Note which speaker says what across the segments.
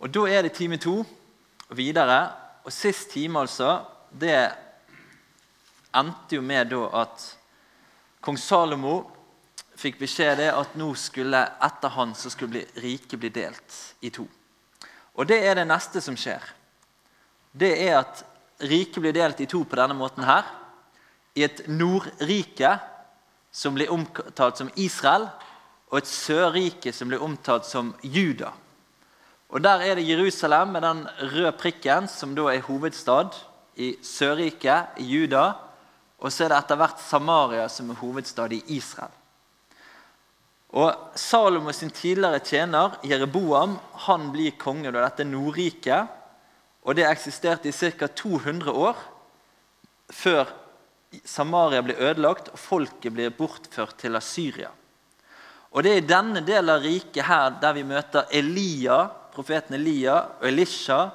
Speaker 1: Og Da er det time to og videre. Og sist time, altså, det endte jo med da at kong Salomo fikk beskjed det at nå skulle etter han så skulle riket bli delt i to. Og det er det neste som skjer. Det er at riket blir delt i to på denne måten her. I et Nordrike, som blir omtalt som Israel, og et Sørrike, som blir omtalt som Juda. Og Der er det Jerusalem med den røde prikken, som da er hovedstad i Sørriket, i Juda. Og så er det etter hvert Samaria som er hovedstad i Israel. Og Salomo sin tidligere tjener Jereboam han blir konge av dette Nordriket. Og det eksisterte i ca. 200 år før Samaria blir ødelagt og folket blir bortført til Asyria. Og Det er i denne delen av riket her der vi møter Elia, profeten Elia og Elisha,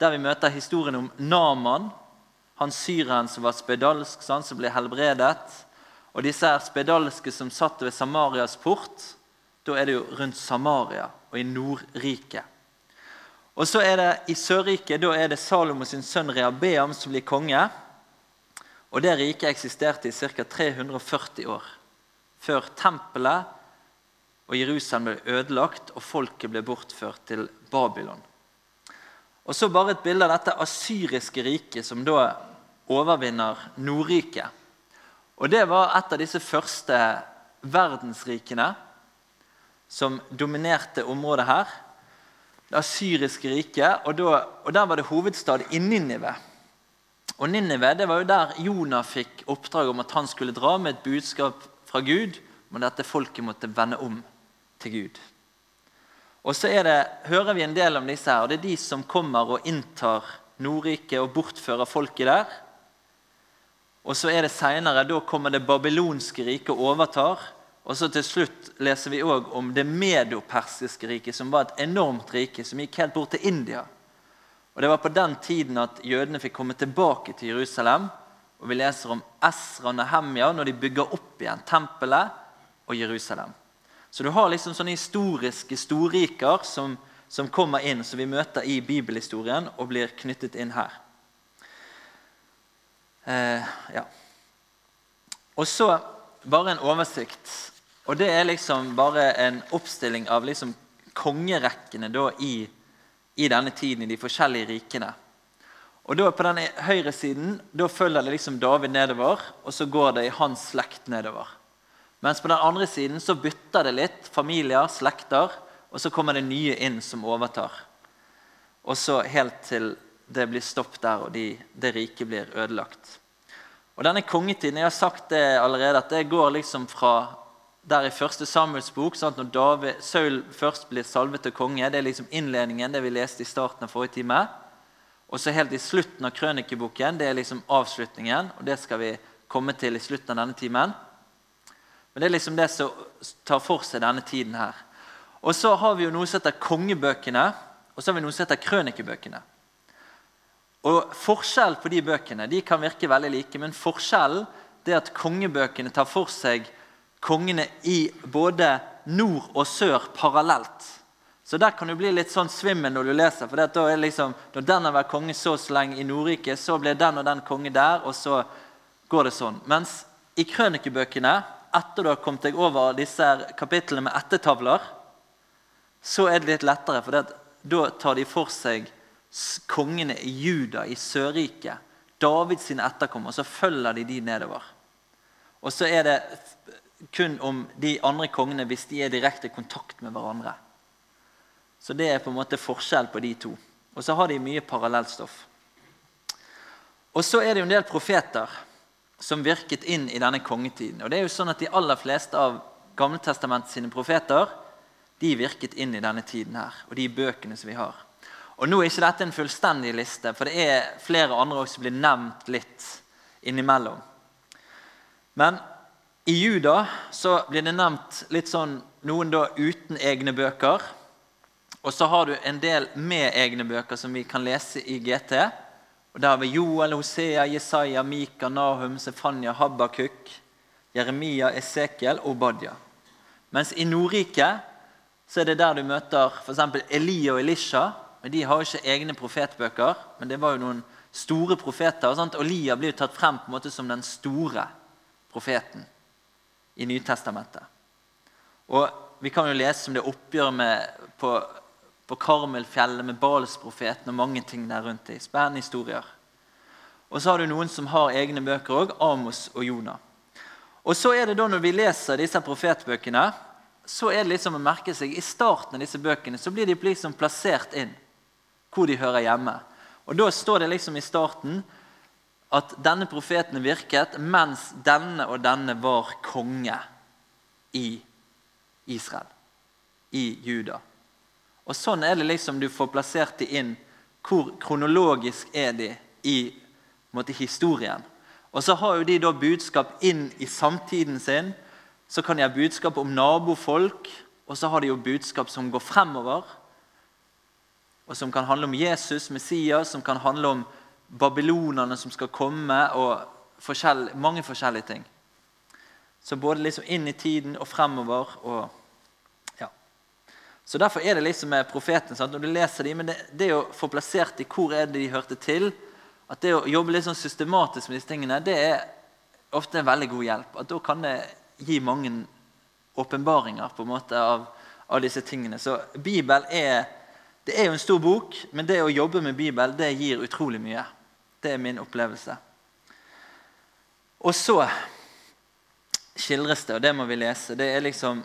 Speaker 1: der vi møter historien om Naman, han syreren som var spedalsk, han som ble helbredet. Og disse her spedalske som satt ved Samarias port, da er det jo rundt Samaria og i Nordriket. Og så er det I Sørriket da er det Salomo sin sønn Rehabeam som blir konge. Og Det riket eksisterte i ca. 340 år, før tempelet og Jerusalem ble ødelagt og folket ble bortført til Babylon. Og så bare et bilde av dette asyriske riket, som da overvinner Nordriket. Og Det var et av disse første verdensrikene som dominerte området her. Det asyriske riket. Og, da, og Der var det hovedstad i Ninive. Og Ninive det var jo der Jonah fikk oppdrag om at han skulle dra med et budskap fra Gud om at dette folket måtte vende om til Gud. Og så det, hører vi en del om disse her, og det er de som kommer og inntar Nordriket og bortfører folket der. Og så er det senere, Da kommer det babylonske riket og overtar. Og så til slutt leser vi òg om det medopersiske riket, som var et enormt rike, som gikk helt bort til India. Og Det var på den tiden at jødene fikk komme tilbake til Jerusalem. Og Vi leser om Esra og Nehemja når de bygger opp igjen tempelet og Jerusalem. Så du har liksom sånne historiske storriker som, som kommer inn, som vi møter i bibelhistorien, og blir knyttet inn her. Eh, ja. Og så bare en oversikt. Og det er liksom bare en oppstilling av liksom kongerekkene da i, i denne tiden i de forskjellige rikene. Og da På den høyre siden da følger det liksom David nedover, og så går det i hans slekt nedover. Mens på den andre siden så bytter det litt. Familier, slekter. Og så kommer det nye inn som overtar. Og så helt til det blir stopp der, og de, det riket blir ødelagt. Og denne kongetiden, Jeg har sagt det allerede, at det går liksom fra der i første Samuels bok sånn at Når David, Saul først blir salvet til konge, det er liksom innledningen, det vi leste i starten av forrige time. Og så helt i slutten av krønikeboken, det er liksom avslutningen. og Det skal vi komme til i slutten av denne timen. Men det er liksom det som tar for seg denne tiden her. Og så har vi jo noe som heter kongebøkene, og så har vi noe som heter krønikebøkene. Og Forskjellen på de bøkene de kan virke veldig like, men forskjellen er at kongebøkene tar for seg kongene i både nord og sør parallelt. Så der kan du bli litt sånn svimmel når du leser. for da er liksom, Når den har vært konge så så lenge i Nordriket, så blir den og den konge der, og så går det sånn. Mens i krønikebøkene etter du har kommet deg over disse kapitlene med ettertavler, så er det litt lettere. For da tar de for seg kongene i Juda, i Sørriket. Davids etterkommere. Så følger de de nedover. Og så er det kun om de andre kongene hvis de er direkte i kontakt med hverandre. Så det er på en måte forskjell på de to. Og så har de mye parallellstoff. Og så er det jo en del profeter som virket inn i denne kongetiden. Og det er jo sånn at De aller fleste av Gamletestamentet sine profeter de virket inn i denne tiden her, og de bøkene som vi har. Og Nå er ikke dette en fullstendig liste, for det er flere andre også som blir nevnt litt innimellom. Men i Juda så blir det nevnt litt sånn noen da uten egne bøker. Og så har du en del med egne bøker som vi kan lese i GT. Og Der vi Joel, Hosea, Jesaja, Mika, Nahum, Sefanya, Habakuk, Jeremia, Esekiel og Badia. Mens i Nordriket så er det der du møter f.eks. Elia og Elisha Men De har jo ikke egne profetbøker, men det var jo noen store profeter. Sant? Og Lia blir jo tatt frem på en måte som den store profeten i Nytestamentet. Og Vi kan jo lese om det oppgjøret med, på, på Karmelfjellet med Balsprofeten og mange ting der rundt i. Spennende historier. Og så har du noen som har egne bøker òg, Amos og Jonah. Og så er det da Når vi leser disse profetbøkene, så er det liksom å merke seg i starten av disse bøkene så blir de liksom plassert inn hvor de hører hjemme. Og Da står det liksom i starten at denne profeten virket mens denne og denne var konge i Israel, i Juda. Og Sånn er det liksom du får plassert de inn. Hvor kronologisk er de i måte, historien? Og så har jo de da budskap inn i samtiden sin. Så kan de ha budskap om nabofolk, og så har de jo budskap som går fremover. Og som kan handle om Jesus, Messias, som kan handle om babylonerne som skal komme, og forskjell, mange forskjellige ting. Så både liksom inn i tiden og fremover. og. Så Derfor er det liksom med profeten. Sant? Når du leser dem, men det, det å få plassert dem hvor er det de hørte til, at det å jobbe litt sånn systematisk med disse tingene, det er ofte en veldig god hjelp. At Da kan det gi mange åpenbaringer på en måte av, av disse tingene. Så Bibel er det er jo en stor bok, men det å jobbe med Bibel det gir utrolig mye. Det er min opplevelse. Og så skildres det, og det må vi lese, det er liksom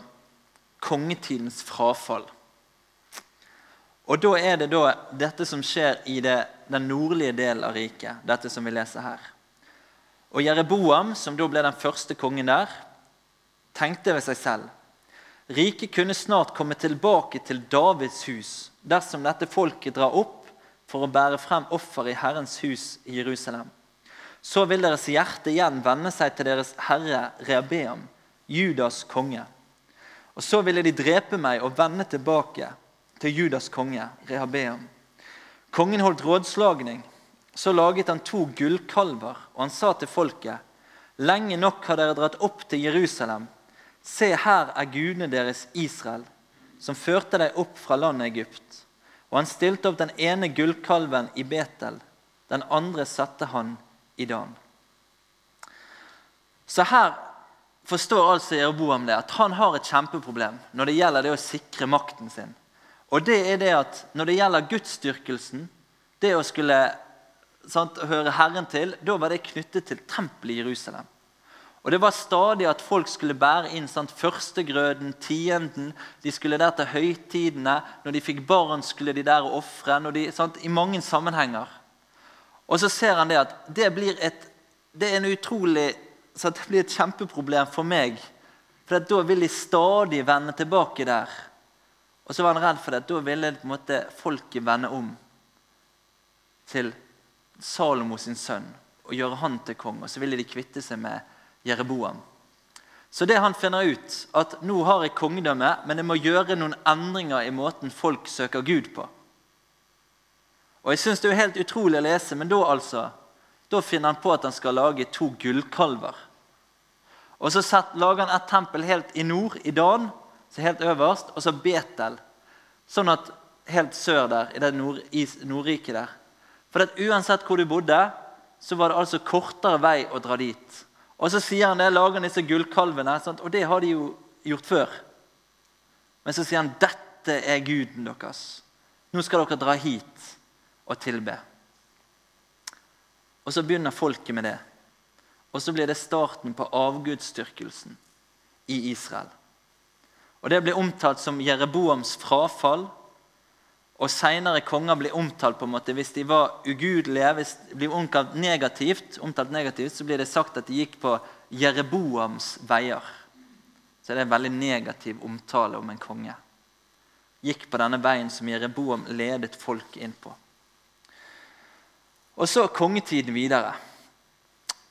Speaker 1: kongetidens frafall. Og da er det da dette som skjer i det, den nordlige delen av riket, dette som vi leser her. Og Jereboam, som da ble den første kongen der, tenkte ved seg selv Riket kunne snart komme tilbake til Davids hus dersom dette folket drar opp for å bære frem offer i Herrens hus i Jerusalem. Så vil deres hjerte igjen vende seg til deres herre Rehabeam, Judas konge. Og så ville de drepe meg og vende tilbake til Judas konge, Rehabeam. Kongen holdt rådslagning. Så laget han to gullkalver, og han sa til folket.: Lenge nok har dere dratt opp til Jerusalem. Se, her er gudene deres Israel, som førte deg opp fra landet Egypt. Og han stilte opp den ene gullkalven i Betel, den andre satte han i Dan. Så her forstår altså Jeroboam det, at han har et kjempeproblem når det gjelder det å sikre makten sin. Og det er det at Når det gjelder gudsdyrkelsen, det å skulle sant, høre Herren til, da var det knyttet til tempelet i Jerusalem. Og Det var stadig at folk skulle bære inn sant, førstegrøden, tienden. De skulle der til høytidene. Når de fikk barn, skulle de der ofre. I mange sammenhenger. Og så ser han det at det blir et, det er en utrolig, det blir et kjempeproblem for meg. For da vil de stadig vende tilbake der. Og så var han redd for det. Da ville på en måte folket vende om til Salomo sin sønn og gjøre han til konge. Og så ville de kvitte seg med Jereboam. Så det han finner ut, at nå har jeg kongedømme, men jeg må gjøre noen endringer i måten folk søker Gud på. Og jeg synes Det er helt utrolig å lese, men da altså, da finner han på at han skal lage to gullkalver. Og Så lager han et tempel helt i nord, i Dan, så helt øverst, og så Betel. Sånn at helt sør der, i det nord, Nordriket der. For uansett hvor du bodde, så var det altså kortere vei å dra dit. Og så sier han det, lager disse gullkalvene, sant? og det har de jo gjort før. Men så sier han dette er guden deres. Nå skal dere dra hit og tilbe. Og så begynner folket med det. Og så blir det starten på avgudsdyrkelsen i Israel. Og Det blir omtalt som Jereboams frafall og Senere konger blir omtalt på en måte, hvis de var ugudelige, hvis de blir omtalt negativt, omtalt negativt, så blir det sagt at de gikk på Jereboams veier. Så det er en veldig negativ omtale om en konge. Gikk på denne veien som Jereboam ledet folk inn på. Og så kongetiden videre.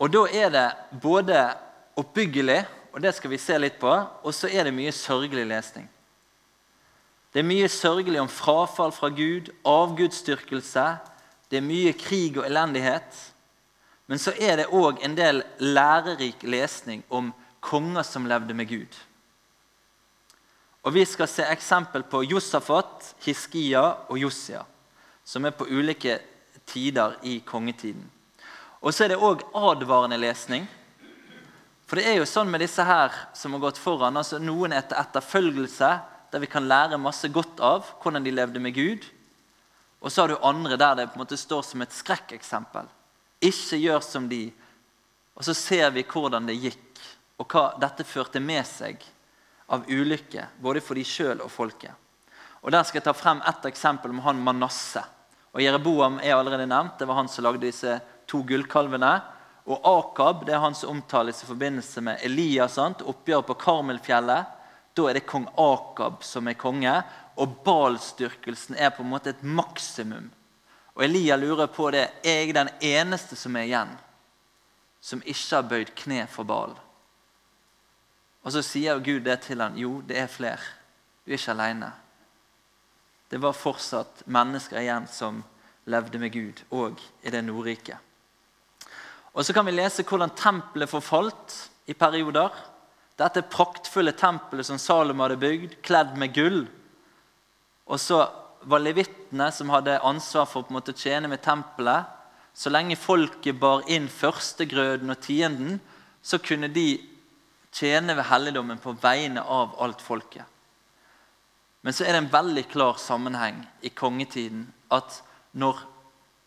Speaker 1: Og Da er det både oppbyggelig, og det skal vi se litt på, og så er det mye sørgelig lesning. Det er mye sørgelig om frafall fra Gud, avgudsdyrkelse. Det er mye krig og elendighet. Men så er det òg en del lærerik lesning om konger som levde med Gud. Og Vi skal se eksempel på Josafat, Hiskia og Josia. som er på ulike tider i kongetiden. Og så er det òg advarende lesning. For det er jo sånn med disse her som har gått foran. altså Noen er til etterfølgelse, der vi kan lære masse godt av hvordan de levde med Gud. Og så har du andre der det på en måte står som et skrekkeksempel. Ikke gjør som de. Og så ser vi hvordan det gikk, og hva dette førte med seg av ulykke, både for de sjøl og folket. Og Der skal jeg ta frem ett eksempel om han Manasse. Og Jereboam er allerede nevnt. Det var han som lagde disse to gullkalvene. Og Akab det er han som omtales i forbindelse med Elias, oppgjøret på Karmelfjellet. Da er det kong Akab som er konge, og balstyrkelsen er på en måte et maksimum. Og Elia lurer på det er jeg den eneste som er igjen, som ikke har bøyd kne for Bal. Og så sier Gud det til han, jo, det er flere. Du er ikke alene. Det var fortsatt mennesker igjen som levde med Gud, òg i det Nordriket. Og Så kan vi lese hvordan tempelet forfalt i perioder. Dette praktfulle tempelet som Salom hadde bygd, kledd med gull. Og så var levittene som hadde ansvar for å tjene med tempelet. Så lenge folket bar inn førstegrøden og tienden, så kunne de tjene ved helligdommen på vegne av alt folket. Men så er det en veldig klar sammenheng i kongetiden at når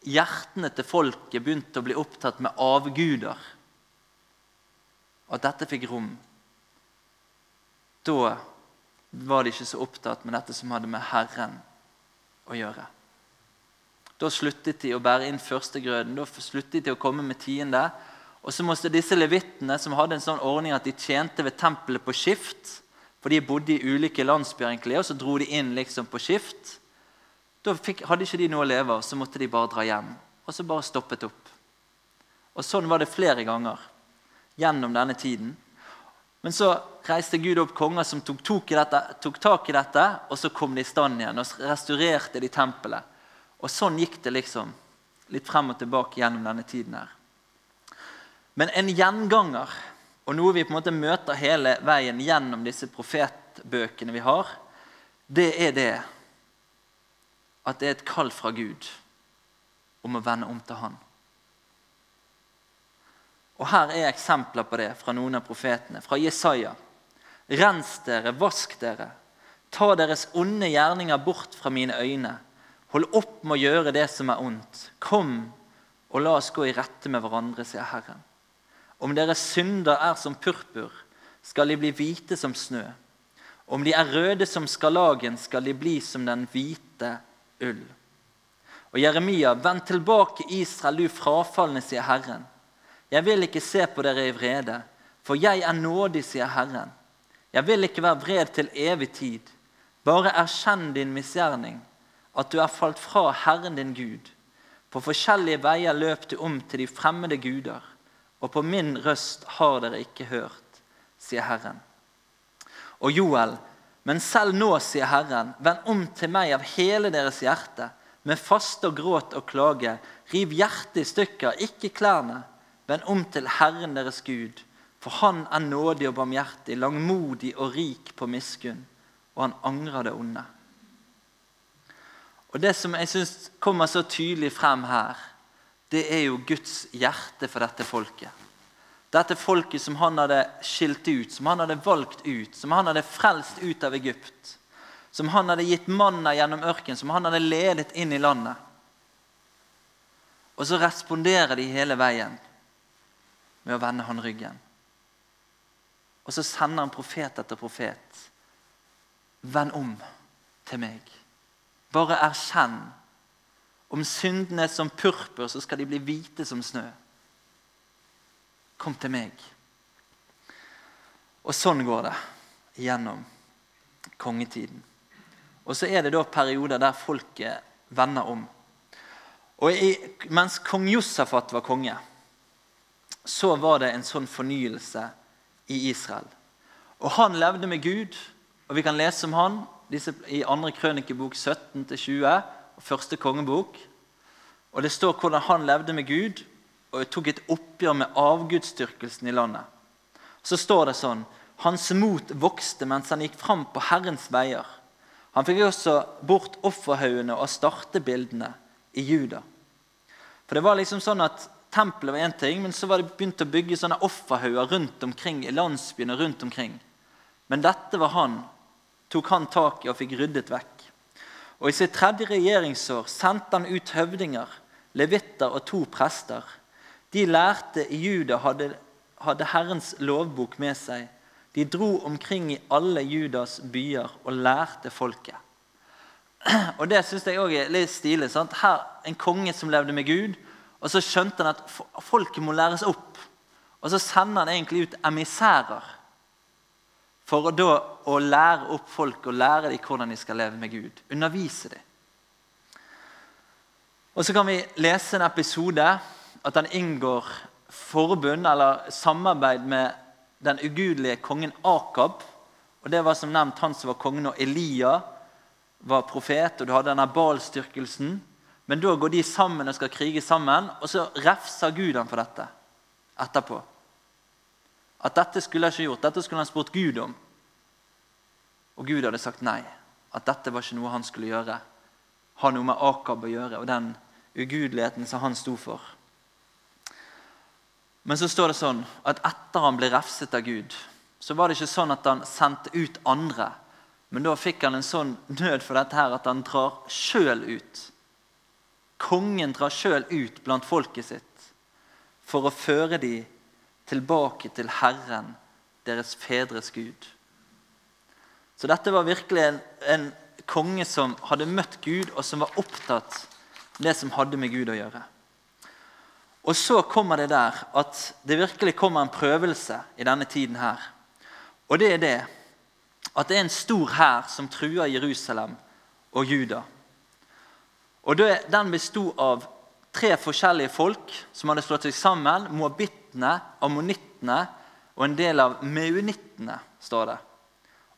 Speaker 1: hjertene til folket begynte å bli opptatt med avguder, og at dette fikk rom, da var de ikke så opptatt med dette som hadde med Herren å gjøre. Da sluttet de å bære inn førstegrøden, da sluttet de å komme med tiende. Og så måtte disse levittene, som hadde en sånn ordning at de tjente ved tempelet på skift, for de bodde i ulike landsbyer, egentlig, og så dro de inn liksom på skift. Da fikk, hadde ikke de noe å leve av, så måtte de bare dra hjem. Og så bare stoppet opp. Og Sånn var det flere ganger gjennom denne tiden. Men så reiste Gud opp konger som tok, tok, dette, tok tak i dette, og så kom de i stand igjen og restaurerte de tempelet. Og sånn gikk det liksom litt frem og tilbake gjennom denne tiden her. Men en gjenganger og noe vi på en måte møter hele veien gjennom disse profetbøkene vi har, det er det at det er et kall fra Gud om å vende om til Han. Og Her er eksempler på det fra noen av profetene. Fra Jesaja. Rens dere, vask dere. Ta deres onde gjerninger bort fra mine øyne. Hold opp med å gjøre det som er ondt. Kom og la oss gå i rette med hverandre, sier Herren. Om deres synder er som purpur, skal de bli hvite som snø. Om de er røde som skarlagen, skal de bli som den hvite ull. Og Jeremia, vend tilbake, Israel, du frafalne, sier Herren. Jeg vil ikke se på dere i vrede, for jeg er nådig, sier Herren. Jeg vil ikke være vred til evig tid. Bare erkjenn din misgjerning, at du er falt fra Herren din Gud. På forskjellige veier løp du om til de fremmede guder og på min røst har dere ikke hørt, sier Herren. Og Joel, men selv nå, sier Herren, vend om til meg av hele deres hjerte, med faste og gråt og klage. Riv hjertet i stykker, ikke klærne. Vend om til Herren deres Gud, for Han er nådig og barmhjertig, langmodig og rik på miskunn, og han angrer det onde. Og Det som jeg syns kommer så tydelig frem her, det er jo Guds hjerte for dette folket. Dette folket som han hadde skilt ut, som han hadde valgt ut, som han hadde frelst ut av Egypt. Som han hadde gitt manna gjennom ørkenen, som han hadde ledet inn i landet. Og så responderer de hele veien med å vende han ryggen. Og så sender han profet etter profet. Vend om til meg. Bare erkjenn om syndene som purpur, så skal de bli hvite som snø. Kom til meg. Og sånn går det gjennom kongetiden. Og så er det da perioder der folket vender om. Og i, Mens kong Josafat var konge, så var det en sånn fornyelse i Israel. Og han levde med Gud, og vi kan lese om han i 2. krønikebok 17-20 og første kongebok. Og Det står hvordan han levde med Gud og tok et oppgjør med avgudsdyrkelsen i landet. Så står det sånn Hans mot vokste mens han gikk fram på Herrens veier. Han fikk også bort offerhaugene og startebildene. i Juda. For det var liksom sånn at Tempelet var én ting, men så var det begynt å bygge sånne offerhauger rundt omkring i landsbyene rundt omkring. Men dette var han, tok han tak i og fikk ryddet vekk. Og I sitt tredje regjeringsår sendte han ut høvdinger, levitter og to prester. De lærte i Juda hadde, hadde Herrens lovbok med seg. De dro omkring i alle Judas byer og lærte folket. Og Det syns jeg òg er litt stilig. Sant? Her En konge som levde med Gud, og så skjønte han at folket må læres opp. Og så sender han egentlig ut emissærer for å, da, å lære opp folk og lære dem hvordan de skal leve med Gud. Undervise dem. Og Så kan vi lese en episode at han inngår forbund eller samarbeid med den ugudelige kongen Akab. Og Det var som nevnt han som var kongen, og Elia var profet. Og du hadde denne Baal-styrkelsen. Men da går de sammen og skal krige sammen, og så refser Gud ham for dette etterpå. At dette skulle han ikke gjort. Dette skulle han spurt Gud om. Og Gud hadde sagt nei. At dette var ikke noe han skulle gjøre. Ha noe med Akab å gjøre og den ugudeligheten som han sto for. Men så står det sånn at etter han ble refset av Gud, så var det ikke sånn at han sendte ut andre. Men da fikk han en sånn nød for dette her at han drar sjøl ut. Kongen drar sjøl ut blant folket sitt for å føre dem tilbake til Herren, deres fedres Gud. Så dette var virkelig en, en konge som hadde møtt Gud, og som var opptatt av det som hadde med Gud å gjøre. Og så kommer det der at det virkelig kommer en prøvelse i denne tiden her. Og det er det at det er en stor hær som truer Jerusalem og Juda. Og Den besto av tre forskjellige folk som hadde slått seg sammen. Moabittene, ammonittene og en del av meunittene, står det.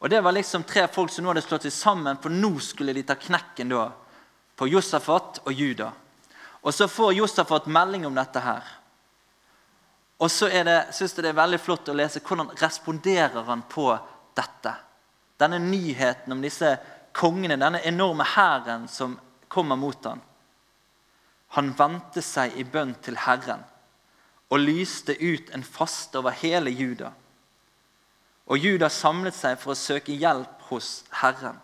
Speaker 1: Og Det var liksom tre folk som nå hadde slått seg sammen, for nå skulle de ta knekken da på Josafat og Juda. Og så får Josafat melding om dette her. Og så synes jeg det er veldig flott å lese hvordan responderer han på dette. Denne nyheten om disse kongene, denne enorme hæren som kommer mot ham. Han vendte seg i bønn til Herren og lyste ut en faste over hele Juda. Og Juda samlet seg for å søke hjelp hos Herren.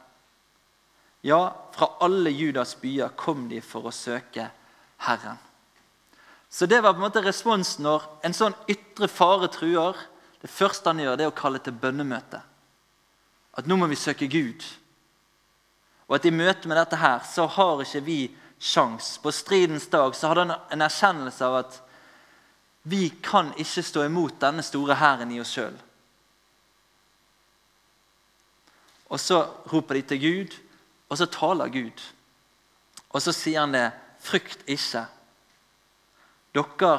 Speaker 1: Ja, fra alle Judas byer kom de for å søke hjelp Herren. Så det var på en måte responsen når en sånn ytre fare truer. Det første han gjør, det er å kalle til bønnemøte. At nå må vi søke Gud. Og at i møte med dette her, så har ikke vi sjans. På stridens dag så hadde han en erkjennelse av at vi kan ikke stå imot denne store hæren i oss sjøl. Og så roper de til Gud, og så taler Gud. Og så sier han det Frykt ikke. Dere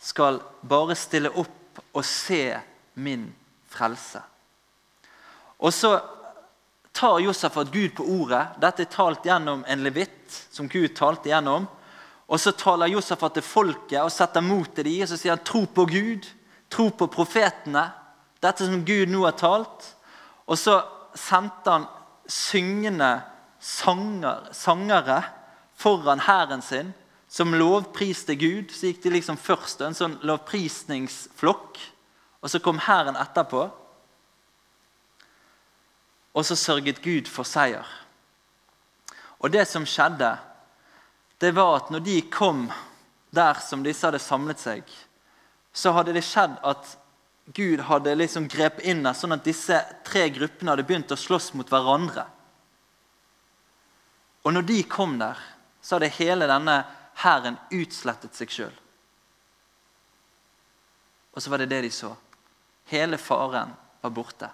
Speaker 1: skal bare stille opp og se min frelse. Og så tar Josefat Gud på ordet. Dette er talt gjennom en levitt som Gud talte gjennom. Og så taler Josefat til folket og setter mot til dem. Og så sier han tro på Gud, tro på profetene. Dette som Gud nå har talt. Og så sendte han syngende sanger, sangere foran hæren sin, som lovpriste Gud. Så gikk de liksom først, en sånn lovprisningsflokk. Og så kom hæren etterpå. Og så sørget Gud for seier. Og det som skjedde, det var at når de kom der som disse hadde samlet seg, så hadde det skjedd at Gud hadde liksom grepet inn der, sånn at disse tre gruppene hadde begynt å slåss mot hverandre. Og når de kom der, så hadde hele denne hæren utslettet seg sjøl. Og så var det det de så. Hele faren var borte.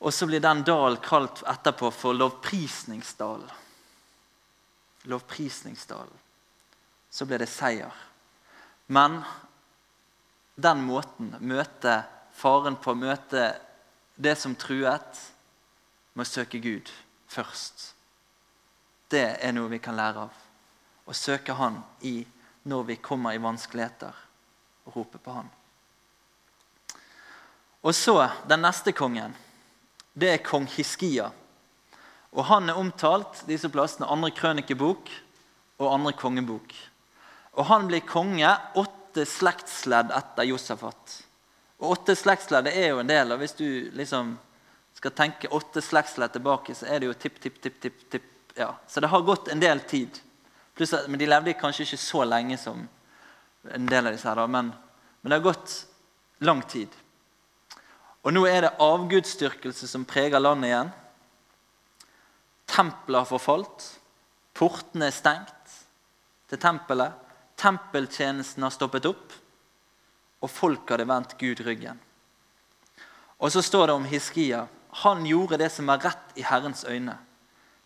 Speaker 1: Og så blir den dalen kalt etterpå for lovprisningsdalen. Lovprisningsdalen. Så ble det seier. Men den måten, møte faren på, møte det som truet, med å søke Gud først. Det er noe vi kan lære av. Å søke Han i når vi kommer i vanskeligheter, og rope på Han. Og så den neste kongen. Det er kong Hiskia. Og han er omtalt disse plassene andre krønikebok og andre kongebok. Og han blir konge åtte slektsledd etter Josafat. Og åtte slektsledd er jo en del. og Hvis du liksom skal tenke åtte slektsledd tilbake, så er det jo tipp, tipp, tipp, tipp, tipp. Ja. Så det har gått en del tid. Plus, men de levde kanskje ikke så lenge som en del av disse her, men, men det har gått lang tid. Og nå er det avgudsdyrkelse som preger landet igjen. Tempelet har forfalt. Portene er stengt til tempelet. Tempeltjenesten har stoppet opp. Og folk hadde vendt Gud ryggen. Og så står det om Hiskia. Han gjorde det som var rett i Herrens øyne,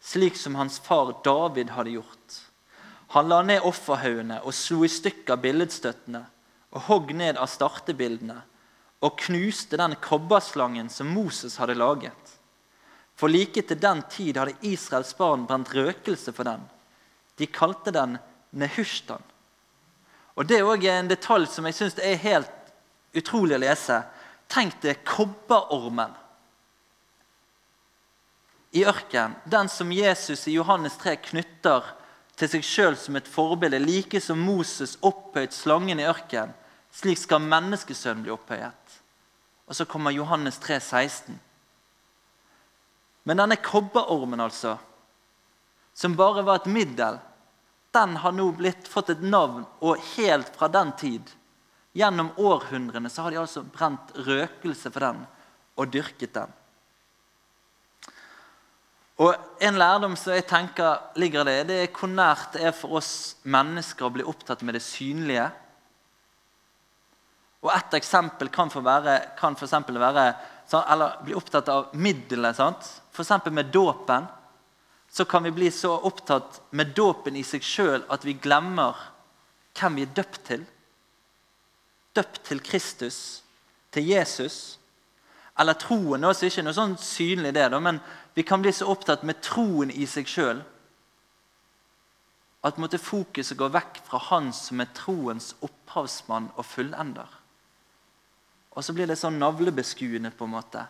Speaker 1: slik som hans far David hadde gjort. Han la ned offerhaugene og slo i stykker billedstøttene og hogg ned av startebildene og knuste den kobberslangen som Moses hadde laget. For like til den tid hadde Israels barn brent røkelse for den. De kalte den Nehushtan. Og Det er også en detalj som jeg syns er helt utrolig å lese. Tenk deg kobberormen i ørkenen. Den som Jesus i Johannes 3 knytter til seg sjøl som et forbilde. Like som Moses opphøyet slangen i ørkenen, slik skal menneskesønnen bli opphøyet. Og så kommer Johannes 3, 16. Men denne kobberormen, altså, som bare var et middel, den har nå blitt, fått et navn, og helt fra den tid, gjennom århundrene, så har de altså brent røkelse for den og dyrket den. Og En lærdom som jeg tenker ligger det, det er hvor nært det er for oss mennesker å bli opptatt med det synlige. Og Et eksempel kan, for være, kan for være eller bli opptatt av middelet. F.eks. med dåpen. Så kan vi bli så opptatt med dåpen i seg sjøl at vi glemmer hvem vi er døpt til. Døpt til Kristus, til Jesus. Eller troen. Det er ikke noe sånn synlig, det, men vi kan bli så opptatt med troen i seg sjøl at måtte fokuset gå vekk fra Han som er troens opphavsmann og fullender. Og så blir det sånn navlebeskuende, på en måte.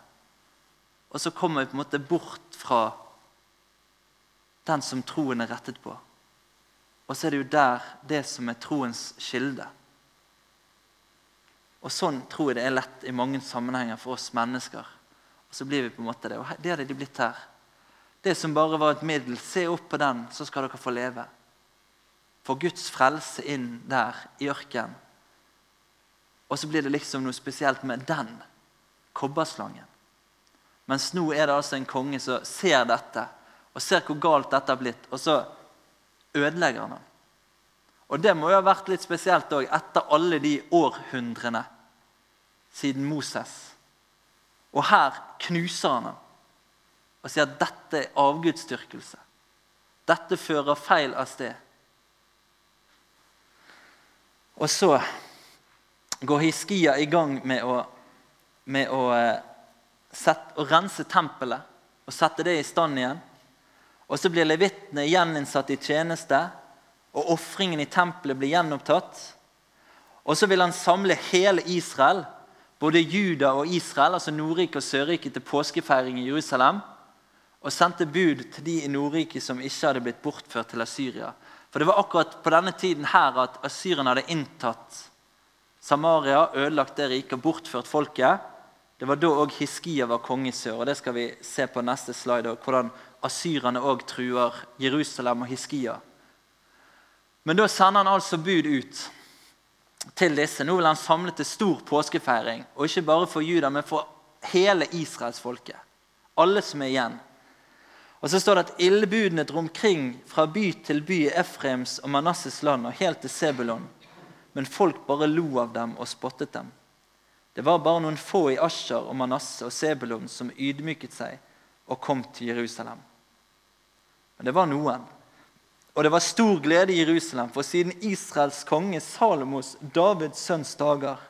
Speaker 1: Og så kommer vi på en måte bort fra den som troen er rettet på. Og så er det jo der det som er troens kilde. Og Sånn tror jeg det er lett i mange sammenhenger for oss mennesker så blir vi på en måte det. Og det hadde de blitt her. Det som bare var et middel. Se opp på den, så skal dere få leve. Få Guds frelse inn der i ørkenen. Og så blir det liksom noe spesielt med den kobberslangen. Mens nå er det altså en konge som ser dette, og ser hvor galt dette har blitt, og så ødelegger han den. Og det må jo ha vært litt spesielt òg, etter alle de århundrene siden Moses. Og her knuser han ham og sier at dette er avgudsdyrkelse. Dette fører feil av sted. Og så går Hiskia i gang med å, med å, eh, sette, å rense tempelet og sette det i stand igjen. Og så blir levittene gjeninnsatt i tjeneste, og ofringen i tempelet blir gjenopptatt. Og så vil han samle hele Israel både Juda og Israel, altså Nordriket og Sørriket, til påskefeiring i Jerusalem. Og sendte bud til de i Nordriket som ikke hadde blitt bortført til Asyria. For det var akkurat på denne tiden her at asyrerne hadde inntatt Samaria, ødelagt det riket og bortført folket. Det var da òg Hiskia var konge i sør. og Det skal vi se på neste slide. Hvordan asyrerne òg truer Jerusalem og Hiskia. Men da sender han altså bud ut til disse. Nå vil han samle til stor påskefeiring. Og ikke bare for Juda, men for hele israelsfolket. Alle som er igjen. Og så står det at ildbudene dro omkring fra by til by i Efrems og Manasses land og helt til Sebulon. Men folk bare lo av dem og spottet dem. Det var bare noen få i Asher og Manasse og Sebulon som ydmyket seg og kom til Jerusalem. Men det var noen. Og det var stor glede i Jerusalem, for siden Israels konge Salomos, Davids sønns dager,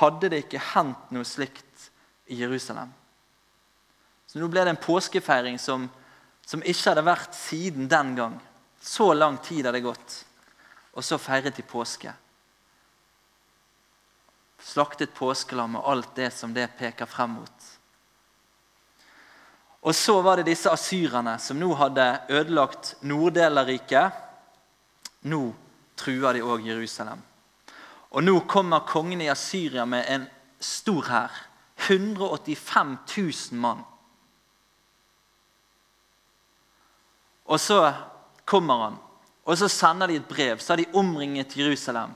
Speaker 1: hadde det ikke hendt noe slikt i Jerusalem. Så nå ble det en påskefeiring som, som ikke hadde vært siden den gang. Så lang tid hadde gått. Og så feiret de påske. Slaktet påskelam og alt det som det peker frem mot. Og så var det disse asyrerne som nå hadde ødelagt norddelen av. Nå truer de òg Jerusalem. Og nå kommer kongen i Asyria med en stor hær. 185 000 mann. Og så kommer han, og så sender de et brev. Så har de omringet Jerusalem.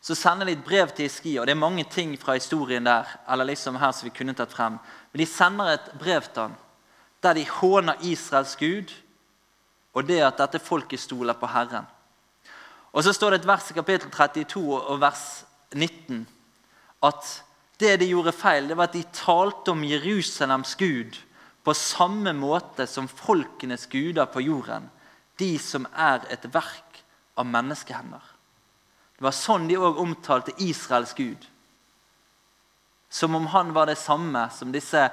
Speaker 1: Så sender de et brev til Iskia, og det er mange ting fra historien der. eller liksom her som vi kunne tatt frem. Men de sender et brev til han, der de håner Israels Gud og det at dette folket stoler på Herren. Og Så står det et vers i kapittel 32 og vers 19 at det de gjorde feil, det var at de talte om Jerusalems Gud på samme måte som folkenes guder på jorden, de som er et verk av menneskehender. Det var sånn de òg omtalte Israels Gud. Som om han var det samme som disse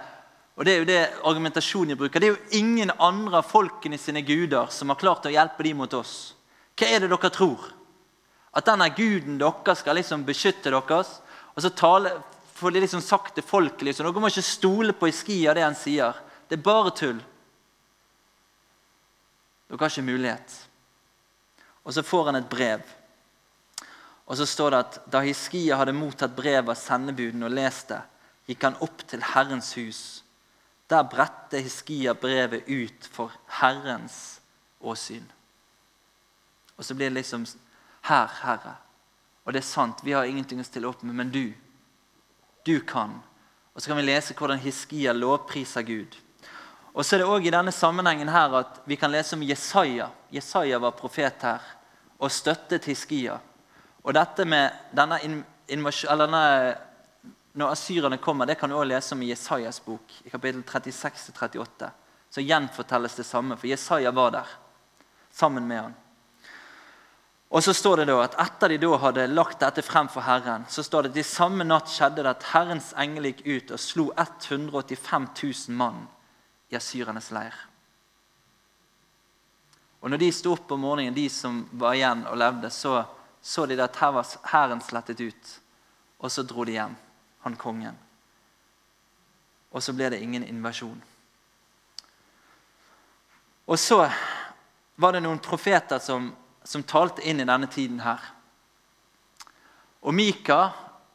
Speaker 1: og Det er jo det argumentasjonen de bruker. Det er jo ingen andre av folkene sine guder som har klart å hjelpe dem mot oss. Hva er det dere tror? At denne guden deres skal liksom beskytte deres? Og så tale, får de liksom sagt til folket liksom, dere må ikke stole på Iskia det han sier. Det er bare tull. Dere har ikke mulighet. Og så får han et brev. Og så står det at da Hiskia hadde mottatt brevet av sendebuden og lest det, gikk han opp til Herrens hus. Der bredte Hiskia brevet ut for Herrens åsyn. Og så blir det liksom Her, Herre. Og det er sant, vi har ingenting å stille opp med, men du, du kan. Og så kan vi lese hvordan Hiskia lovpriser Gud. Og så er det også i denne sammenhengen her at vi kan lese om Jesaja. Jesaja var profet her og støttet Hiskia. Og dette med denne, denne Når asyrerne kommer, det kan du også lese om i Jesajas bok, i kapittel 36-38. Så gjenfortelles det samme, for Jesaja var der sammen med han. Og så står det da at Etter de da hadde lagt dette frem for Herren, så står det at i samme natt skjedde det at Herrens engel gikk ut og slo 185 000 mann i asyrernes leir. Og når de sto opp om morgenen, de som var igjen og levde, så så de at her var hæren slettet ut. Og så dro de hjem, han kongen. Og så ble det ingen invasjon. Og så var det noen profeter som, som talte inn i denne tiden her. Og Mika,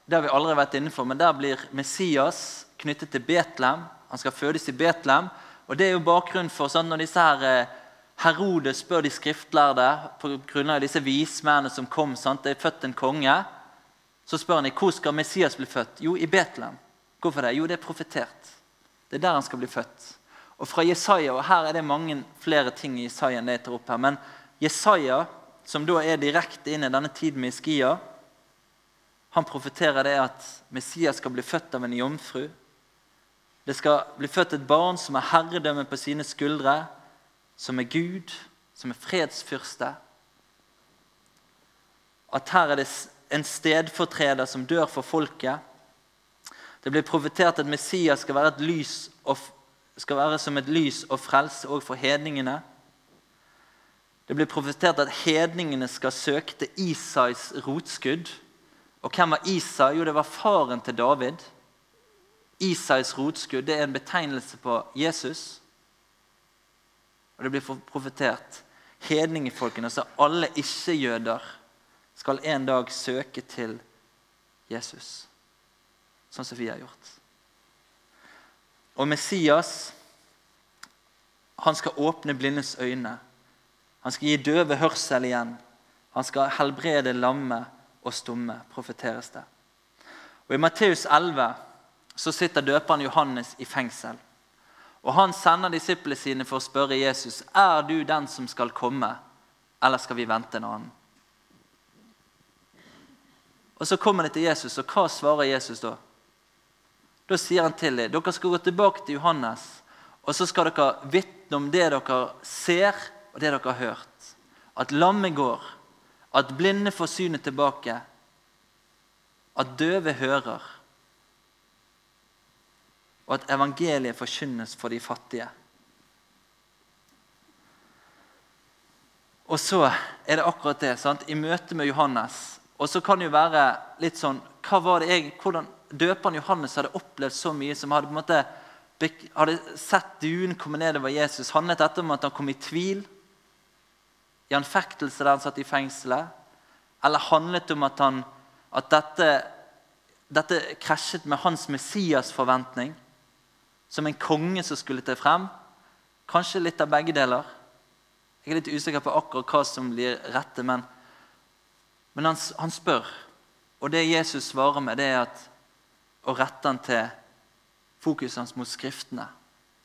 Speaker 1: det har vi aldri vært innenfor, men der blir Messias knyttet til Betlehem. Han skal fødes i Betlehem. Og Det er jo bakgrunnen for sånn når disse her eh, Herodes spør de skriftlærde av disse vismennene som kom. Sant? Det er født en konge. Så spør han hvor skal Messias bli født. Jo, i Betlehem. Hvorfor det? Jo, det er profetert. Det er der han skal bli født. Og fra Jesaja, og Her er det mange flere ting i Jesaja enn det jeg tar opp her. Men Jesaja, som da er direkte inn i denne tiden med Iskia, han profeterer det at Messias skal bli født av en jomfru. Det skal bli født et barn som har herredømme på sine skuldre, som er Gud, som er fredsfyrste. At her er det en stedfortreder som dør for folket. Det blir profetert at Messias skal være, og, skal være som et lys og frelse òg for hedningene. Det blir profetert at hedningene skal søke til Isais rotskudd. Og hvem var Isai? Jo, det var faren til David. Isais rotskudd det er en betegnelse på Jesus. Og det blir profetert. Hedningefolkene, altså alle ikke-jøder, skal en dag søke til Jesus. Sånn som vi har gjort. Og Messias han skal åpne blindes øyne. Han skal gi døve hørsel igjen. Han skal helbrede lamme og stumme, profeteres det. Og I Matteus 11 så sitter døperen Johannes i fengsel. Og Han sender disiplene sine for å spørre Jesus er du den som skal komme, eller skal vi vente en annen. Og Så kommer de til Jesus, og hva svarer Jesus da? Da sier han til dem dere skal gå tilbake til Johannes, og så skal dere vitne om det dere ser, og det dere har hørt. At lammet går, at blinde får synet tilbake, at døve hører, og at evangeliet forkynnes for de fattige. Og så er det akkurat det. sant? I møte med Johannes. Og så kan det jo være litt sånn hva var det jeg, Hvordan døperen Johannes hadde opplevd så mye som hadde på en måte hadde sett duen komme nedover Jesus, handlet dette om at han kom i tvil? I anfektelse der han satt i fengselet? Eller handlet om at, han, at dette, dette krasjet med hans Messias-forventning? Som en konge som skulle til frem? Kanskje litt av begge deler. Jeg er litt usikker på akkurat hva som blir rette, men, men han, han, spør. Og det Jesus svarer med, det er at, å rette han til fokuset hans mot Skriftene.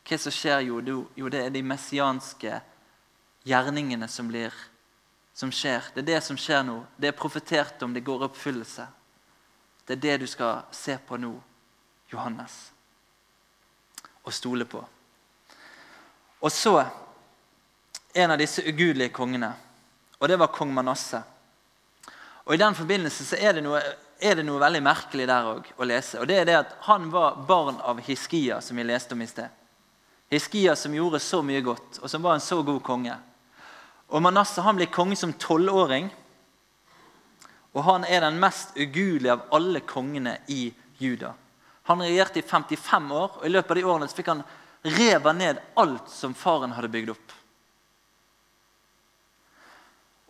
Speaker 1: Hva som skjer? Jo, jo, det er de messianske gjerningene som, blir, som skjer. Det er det som skjer nå. Det er profetert om, det går oppfyllelse. Det er det du skal se på nå, Johannes, og stole på. Og så en av disse ugudelige kongene, og det var kong Manasseh. Og I den forbindelse så er det noe er det noe veldig merkelig der også, å lese. Og det er det at Han var barn av Hiskia, som vi leste om i sted. Hiskia som gjorde så mye godt, og som var en så god konge. Og Manasseh han blir konge som tolvåring. Og han er den mest ugudelige av alle kongene i Juda. Han regjerte i 55 år, og i løpet av de årene fikk han reva ned alt som faren hadde bygd opp.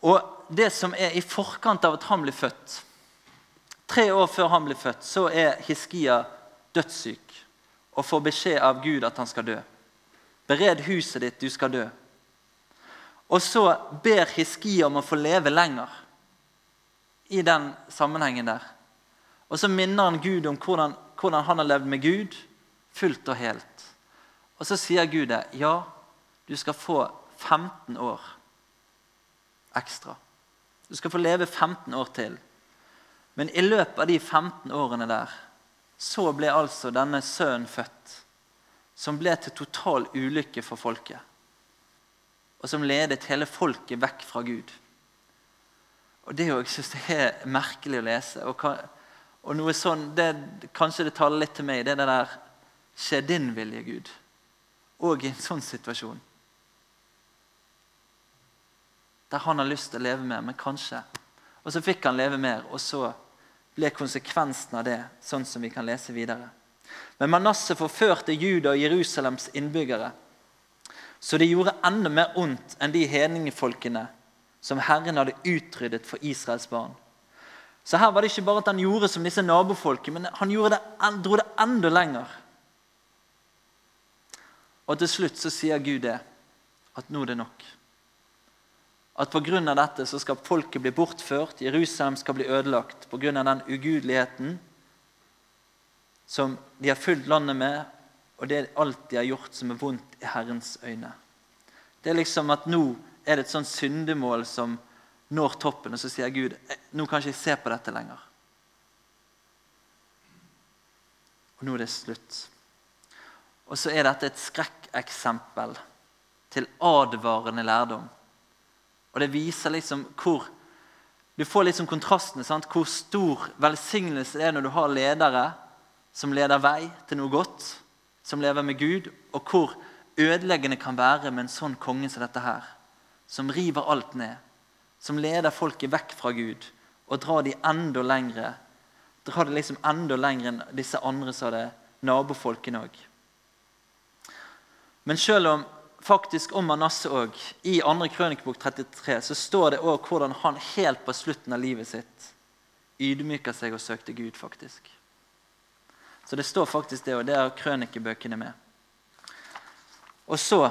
Speaker 1: Og det som er i forkant av at han blir født Tre år før han blir født, så er Hiskia dødssyk og får beskjed av Gud at han skal dø. Bered huset ditt, du skal dø. Og så ber Hiskia om å få leve lenger i den sammenhengen der. Og så minner han Gud om hvordan, hvordan han har levd med Gud fullt og helt. Og så sier Gud det. Ja, du skal få 15 år ekstra. Du skal få leve 15 år til. Men i løpet av de 15 årene der så ble altså denne sønnen født, som ble til total ulykke for folket, og som ledet hele folket vekk fra Gud. Og Det jeg synes det er merkelig å lese. Og, og noe sånn, det, Kanskje det taler litt til meg, det er det der Skje din vilje, Gud. Og i en sånn situasjon. Der han har lyst til å leve mer, men kanskje og så fikk han leve mer, og så ble konsekvensen av det sånn som vi kan lese videre. Men Manasseh forførte Juda og Jerusalems innbyggere, så det gjorde enda mer ondt enn de hedningefolkene som Herren hadde utryddet for Israels barn. Så her var det ikke bare at han gjorde som disse nabofolkene, men han det, dro det enda lenger. Og til slutt så sier Gud det, at nå er det nok at pga. dette så skal folket bli bortført, Jerusalem skal bli ødelagt pga. den ugudeligheten som de har fulgt landet med, og det er alt de har gjort som er vondt i Herrens øyne. Det er liksom at Nå er det et sånt syndemål som når toppen, og så sier Gud «Eh, nå kan ikke jeg se på dette lenger. Og nå er det slutt. Og så er dette et skrekkeksempel til advarende lærdom. Og det viser liksom hvor Du får liksom kontrastene. Sant? Hvor stor velsignelse det er når du har ledere som leder vei til noe godt, som lever med Gud, og hvor ødeleggende kan være med en sånn konge som dette her. Som river alt ned. Som leder folket vekk fra Gud og drar de enda lengre. Drar det liksom enda lenger enn disse andre sa det, nabofolkene òg. Men selv om faktisk om Manasseh òg. I 2. krønikebok 33 så står det òg hvordan han helt på slutten av livet sitt ydmyka seg og søkte Gud, faktisk. Så det står faktisk det, og det er krønikebøkene med. Og så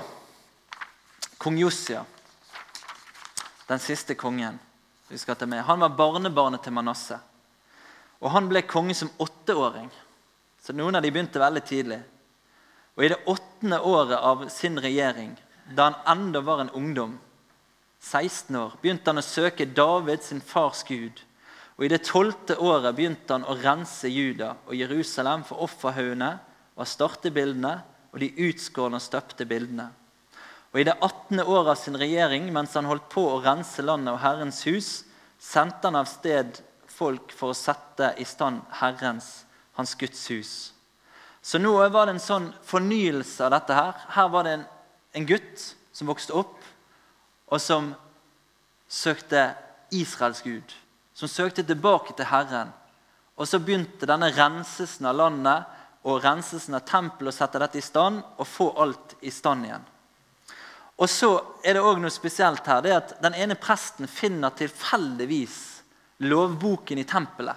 Speaker 1: kong Josia, den siste kongen vi skal ta med. Han var barnebarnet til Manasseh. Og han ble konge som åtteåring. Så noen av de begynte veldig tidlig. Og i det åttende året av sin regjering, da han enda var en ungdom, 16 år, begynte han å søke David, sin fars Gud. Og I det tolvte året begynte han å rense Juda og Jerusalem for offerhaugene og startebildene og de utskårne og støpte bildene. Og I det 18. året av sin regjering, mens han holdt på å rense landet og Herrens hus, sendte han av sted folk for å sette i stand Herrens, hans Guds hus. Så nå var det en sånn fornyelse av dette her. Her var det en, en gutt som vokste opp, og som søkte Israels Gud. Som søkte tilbake til Herren. Og så begynte denne renselsen av landet og renselsen av tempelet å sette dette i stand og få alt i stand igjen. Og så er det også noe spesielt her. det er at Den ene presten finner tilfeldigvis lovboken i tempelet.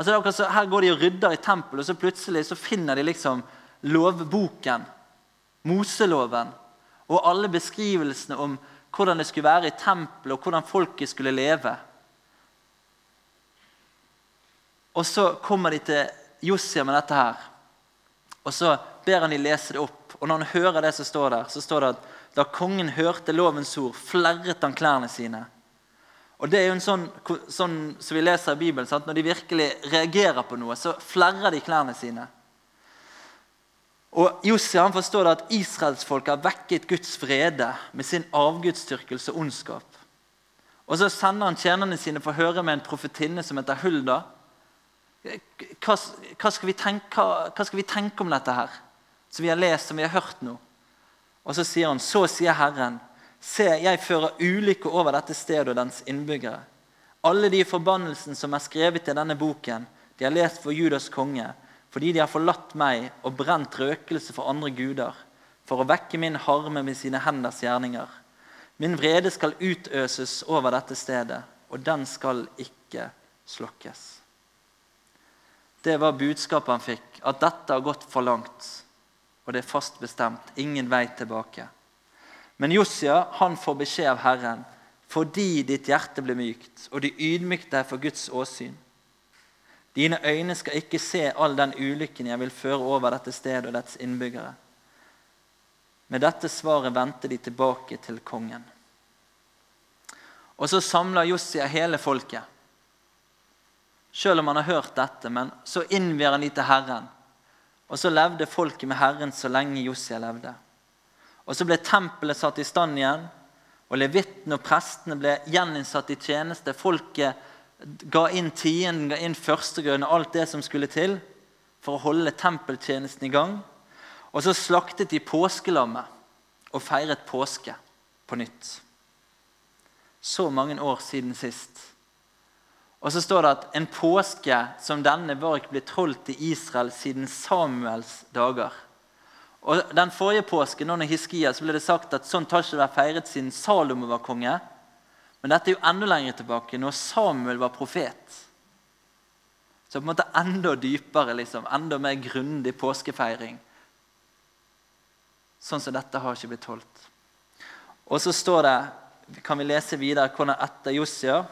Speaker 1: Altså så, Her går de og rydder i tempelet, og så plutselig så finner de liksom lovboken. Moseloven. Og alle beskrivelsene om hvordan det skulle være i tempelet, og hvordan folket skulle leve. Og så kommer de til Josia med dette her. Og så ber han de lese det opp. Og når han hører det som står der, så står det at da kongen hørte lovens ord, flerret han klærne sine. Og Det er jo en sånn, sånn som vi leser i Bibelen. Sant? Når de virkelig reagerer på noe, så flerrer de klærne sine. Og Josia han forstår at israelsfolket har vekket Guds vrede med sin avgudsdyrkelse og ondskap. Og Så sender han tjenerne sine for å høre med en profetinne som heter Hulda. Hva, hva, skal tenke, hva, skal vi tenke, om dette her, som vi har lest som vi har hørt nå? Og Så sier han, så sier Herren, se, jeg fører ulykke over dette stedet og dens innbyggere. Alle de forbannelsene som er skrevet i denne boken, de har lest for Judas konge, fordi de har forlatt meg og brent røkelse for andre guder, for å vekke min harme med sine henders gjerninger. Min vrede skal utøses over dette stedet, og den skal ikke slokkes. Det var budskapet han fikk, at dette har gått for langt og det er fast bestemt. Ingen vei tilbake. Men Josia han får beskjed av Herren fordi ditt hjerte ble mykt, og de ydmykte deg for Guds åsyn. Dine øyne skal ikke se all den ulykken jeg vil føre over dette stedet og dets innbyggere. Med dette svaret vendte de tilbake til kongen. Og så samler Jossia hele folket. Selv om han har hørt dette, men så innvier han de til Herren og så levde folket med Herren så lenge Jossia levde. Og så ble tempelet satt i stand igjen, og levitten og prestene ble gjeninnsatt i tjeneste. Folket ga inn tienden, ga inn førstegrønn og alt det som skulle til for å holde tempeltjenesten i gang. Og så slaktet de påskelammet og feiret påske på nytt. Så mange år siden sist. Og så står det at en påske som denne var ikke blitt holdt i Israel siden Samuels dager. Og Den forrige påsken under Hiskia, så ble det sagt at sånt har ikke vært feiret siden Salomo var konge. Men dette er jo enda lenger tilbake, når Samuel var profet. Så på en måte enda dypere, liksom, enda mer grundig påskefeiring. Sånn som dette har ikke blitt holdt. Og så står det, kan vi lese videre hvordan etter Josia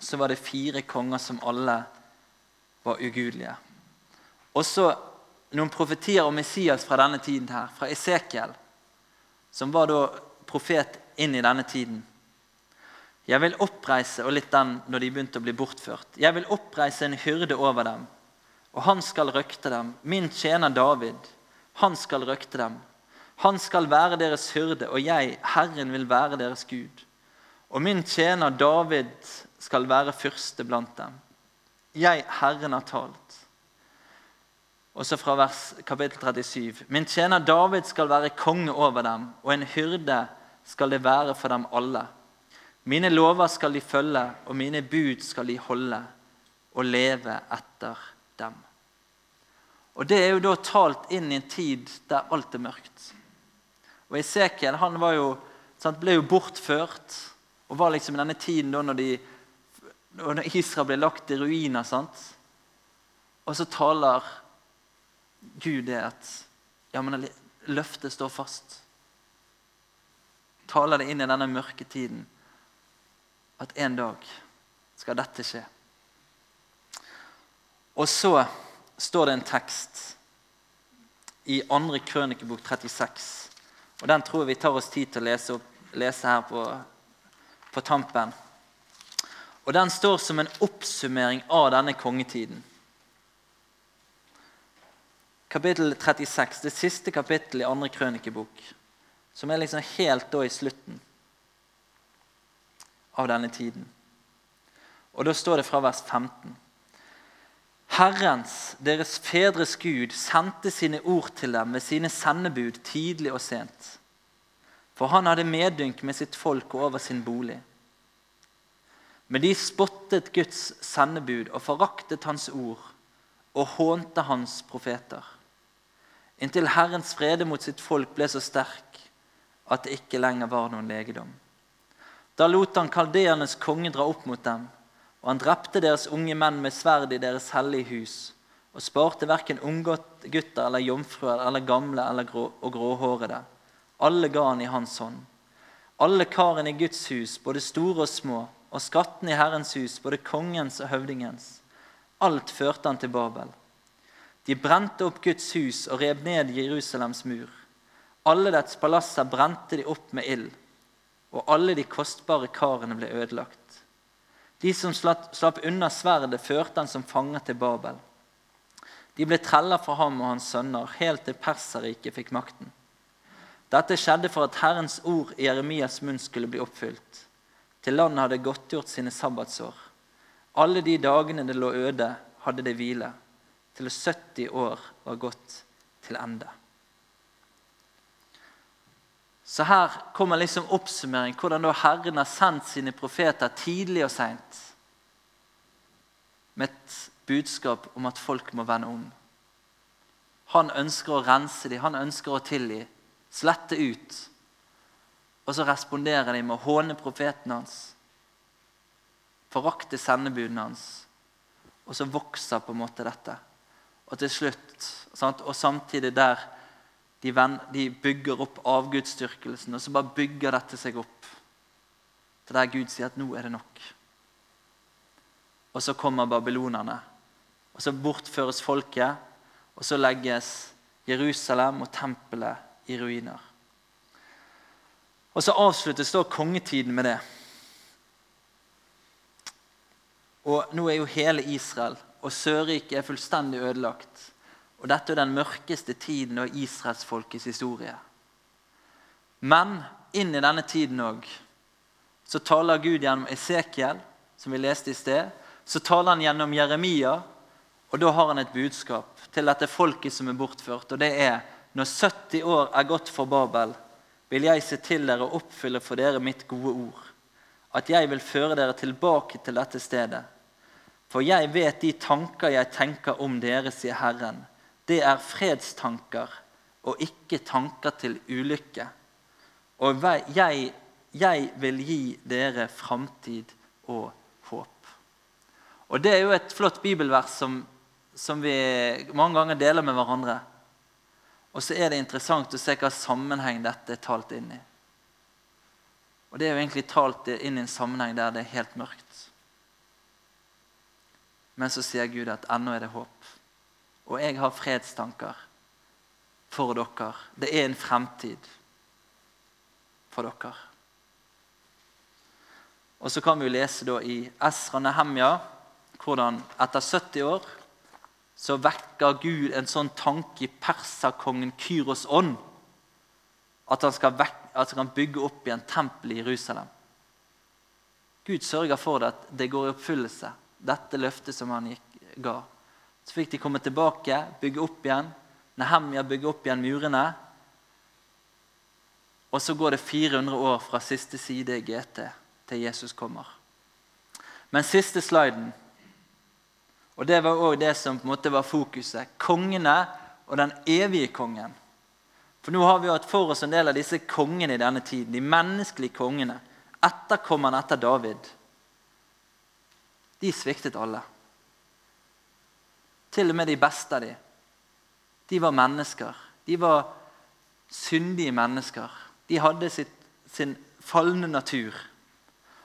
Speaker 1: så var det fire konger som alle var ugudelige. Og så noen profetier om Messias fra denne tiden her, fra Esekiel, som var da profet inn i denne tiden. Jeg vil oppreise og litt den når de begynte å bli bortført. Jeg vil oppreise en hyrde over dem, og han skal røkte dem. Min tjener David, han skal røkte dem. Han skal være deres hyrde, og jeg, Herren, vil være deres Gud. Og min tjener David skal være fyrste blant dem. Jeg, Herren, har talt. Og så fra vers kapittel 37.: Min tjener David skal være konge over dem, og en hyrde skal det være for dem alle. Mine lover skal de følge, og mine bud skal de holde, og leve etter dem. Og Det er jo da talt inn i en tid der alt er mørkt. Og Esekiel han jo, sant, ble jo bortført og var liksom i denne tiden da når de når Israel ble lagt i ruiner. Sant? Og så taler Gud er at ja, men løftet står fast. Taler det inn i denne mørke tiden at en dag skal dette skje. Og så står det en tekst i 2. krønikebok 36. Og Den tror jeg vi tar oss tid til å lese, opp, lese her på, på tampen. Og Den står som en oppsummering av denne kongetiden. Kapittel 36, det siste kapittelet i andre krønikebok, som er liksom helt da i slutten av denne tiden. Og Da står det fra vers 15. Herrens, deres fedres Gud, sendte sine ord til dem ved sine sendebud tidlig og sent. For han hadde medynk med sitt folk og over sin bolig. Men de spottet Guds sendebud og foraktet hans ord og hånte hans profeter. Inntil Herrens frede mot sitt folk ble så sterk at det ikke lenger var noen legedom. Da lot han kaldeernes konge dra opp mot dem, og han drepte deres unge menn med sverd i deres hellige hus, og sparte verken unggutter eller jomfruer eller gamle eller grå, og gråhårede. Alle ga han i hans hånd. Alle karene i Guds hus, både store og små, og skattene i Herrens hus, både kongens og høvdingens. Alt førte han til Babel. De brente opp Guds hus og rev ned Jerusalems mur. Alle dets palasser brente de opp med ild, og alle de kostbare karene ble ødelagt. De som slapp unna sverdet, førte han som fanger til Babel. De ble treller for ham og hans sønner, helt til Perserriket fikk makten. Dette skjedde for at Herrens ord i Jeremias munn skulle bli oppfylt. Til landet hadde godtgjort sine sabbatsår. Alle de dagene det lå øde, hadde det hvile, til 70 år var gått til ende. Så her kommer liksom oppsummering hvordan da Herren har sendt sine profeter tidlig og seint med et budskap om at folk må vende om. Han ønsker å rense dem, han ønsker å tilgi, slette ut. Og så responderer de med å håne profeten hans, forakte sendebudene hans. Og så vokser på en måte dette. Og til slutt, sant? og samtidig der de, venn, de bygger opp avgudsdyrkelsen, og så bare bygger dette seg opp til der Gud sier at nå er det nok. Og så kommer babylonerne. Og så bortføres folket, og så legges Jerusalem og tempelet i ruiner. Og så avsluttes da kongetiden med det. Og nå er jo hele Israel og Sørriket er fullstendig ødelagt. Og dette er den mørkeste tiden av israelsfolkets historie. Men inn i denne tiden òg så taler Gud gjennom Esekiel, som vi leste i sted. Så taler han gjennom Jeremia, og da har han et budskap til dette folket som er bortført. Og det er når 70 år er gått for Babel, vil jeg se til dere og oppfylle for dere mitt gode ord. At jeg vil føre dere tilbake til dette stedet. For jeg vet de tanker jeg tenker om dere, sier Herren det er fredstanker og ikke tanker til ulykke. Og jeg, jeg vil gi dere framtid og håp. Og Det er jo et flott bibelvers som, som vi mange ganger deler med hverandre. Og så er det interessant å se hva sammenheng dette er talt inn i. Og det er jo egentlig talt inn i en sammenheng der det er helt mørkt. Men så sier Gud at ennå er det håp og jeg har fredstanker for dere. Det er en fremtid for dere. Og Så kan vi lese da i Esra Nehemja hvordan etter 70 år så vekker Gud en sånn tanke i perserkongen Kyros ånd at han skal, vek, at han kan bygge opp igjen tempelet i Jerusalem. Gud sørger for det at det går i oppfyllelse, dette løftet som han gikk, ga. Så fikk de komme tilbake, bygge opp igjen. Nehemja bygge opp igjen murene. Og så går det 400 år fra siste side i GT til Jesus kommer. Men siste sliden, og det var òg det som på en måte var fokuset Kongene og den evige kongen. For nå har vi hatt for oss en del av disse kongene i denne tiden. De menneskelige kongene. Etterkommerne etter David. De sviktet alle. Til og med de beste av dem. De var mennesker. De var syndige mennesker. De hadde sitt, sin falne natur.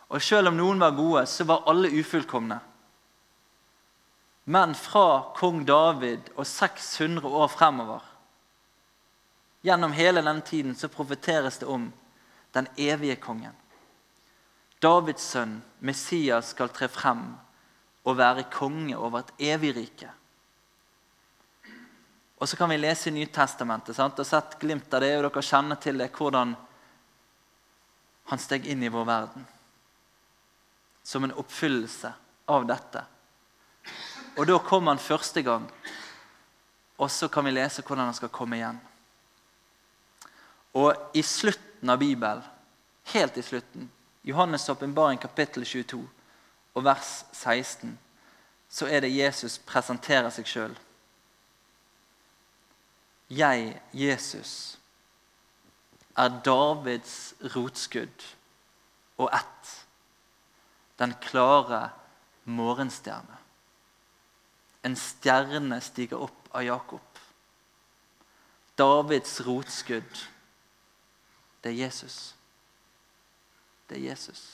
Speaker 1: Og selv om noen var gode, så var alle ufullkomne. Men fra kong David og 600 år fremover Gjennom hele den tiden så profeteres det om den evige kongen. Davids sønn, Messias, skal tre frem og være konge over et evig rike. Og så kan vi lese i Nytestamentet sant? og sett glimt av det, og dere kjenner til det, hvordan han steg inn i vår verden. Som en oppfyllelse av dette. Og da kom han første gang. Og så kan vi lese hvordan han skal komme igjen. Og i slutten av Bibelen, helt i slutten, Johannes' åpenbaring kapittel 22 og vers 16, så er det Jesus presenterer seg sjøl. Jeg, Jesus, er Davids rotskudd og ett. Den klare morgenstjerne. En stjerne stiger opp av Jakob. Davids rotskudd. Det er Jesus. Det er Jesus.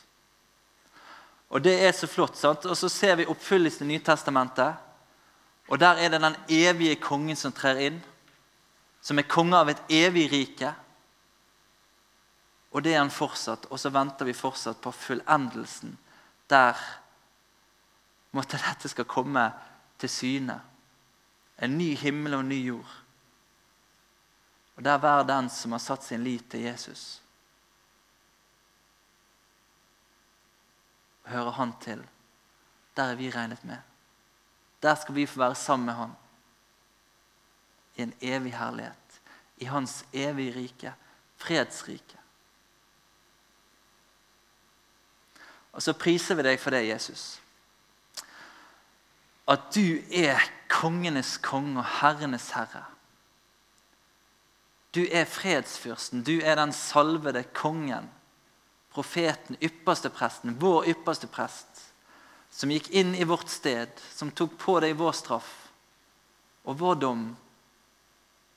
Speaker 1: Og det er så flott. sant? Og så ser vi oppfyllelsen i Nytestamentet. Og der er det den evige kongen som trer inn. Som er konge av et evig rike. Og det er han fortsatt. Og så venter vi fortsatt på fullendelsen. Der måtte dette skal komme til syne. En ny himmel og en ny jord. Og der hver den som har satt sin lit til Jesus. Hører han til. Der er vi regnet med. Der skal vi få være sammen med han. I en evig herlighet. I hans evige rike. Fredsrike. Og så priser vi deg for det, Jesus at du er kongenes konge og herrenes herre. Du er fredsfyrsten, du er den salvede kongen, profeten, ypperste presten, vår ypperste prest, som gikk inn i vårt sted, som tok på deg vår straff og vår dom.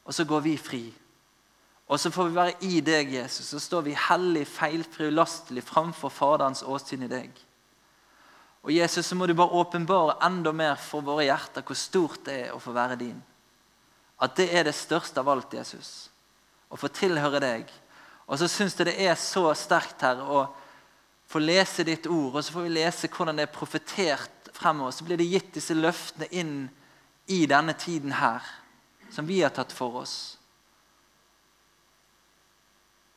Speaker 1: Og så går vi fri. Og så får vi være i deg, Jesus. Så står vi hellig, feilfri, ulastelig framfor Faderens åsyn i deg. Og Jesus, så må du bare åpenbare enda mer for våre hjerter hvor stort det er å få være din. At det er det største av alt, Jesus. Å få tilhøre deg. Og så syns jeg det er så sterkt her å få lese ditt ord, og så får vi lese hvordan det er profetert fremover. Så blir det gitt disse løftene inn i denne tiden her, som vi har tatt for oss.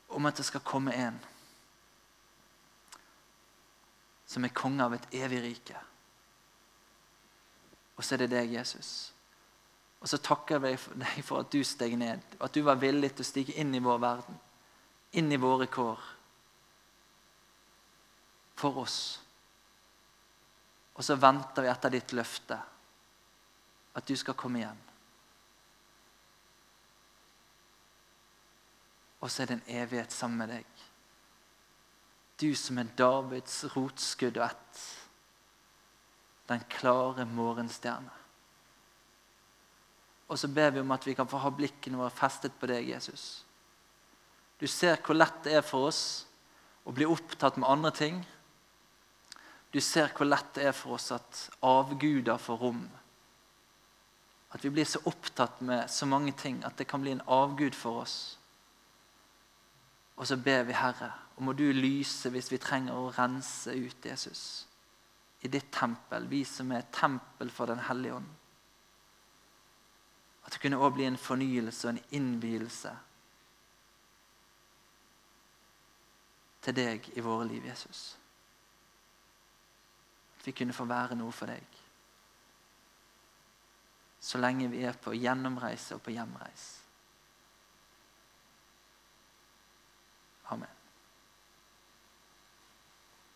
Speaker 1: Om at det skal komme en som er konge av et evig rike. Og så er det deg, Jesus. Og så takker vi deg for at du steg ned, at du var villig til å stige inn i vår verden, inn i våre kår. For oss. Og så venter vi etter ditt løfte, at du skal komme igjen. Og så er det en evighet sammen med deg. Du som er Davids rotskudd og ett. Den klare morgenstjerne. Og så ber vi om at vi kan få ha blikkene våre festet på deg, Jesus. Du ser hvor lett det er for oss å bli opptatt med andre ting. Du ser hvor lett det er for oss at avguder får rom. At vi blir så opptatt med så mange ting at det kan bli en avgud for oss. Og så ber vi, Herre, og må du lyse hvis vi trenger å rense ut Jesus i ditt tempel, vi som er tempel for Den hellige ånd. At det kunne òg bli en fornyelse og en innvielse til deg i våre liv, Jesus. At vi kunne få være noe for deg. Så lenge vi er på gjennomreise og på hjemreis.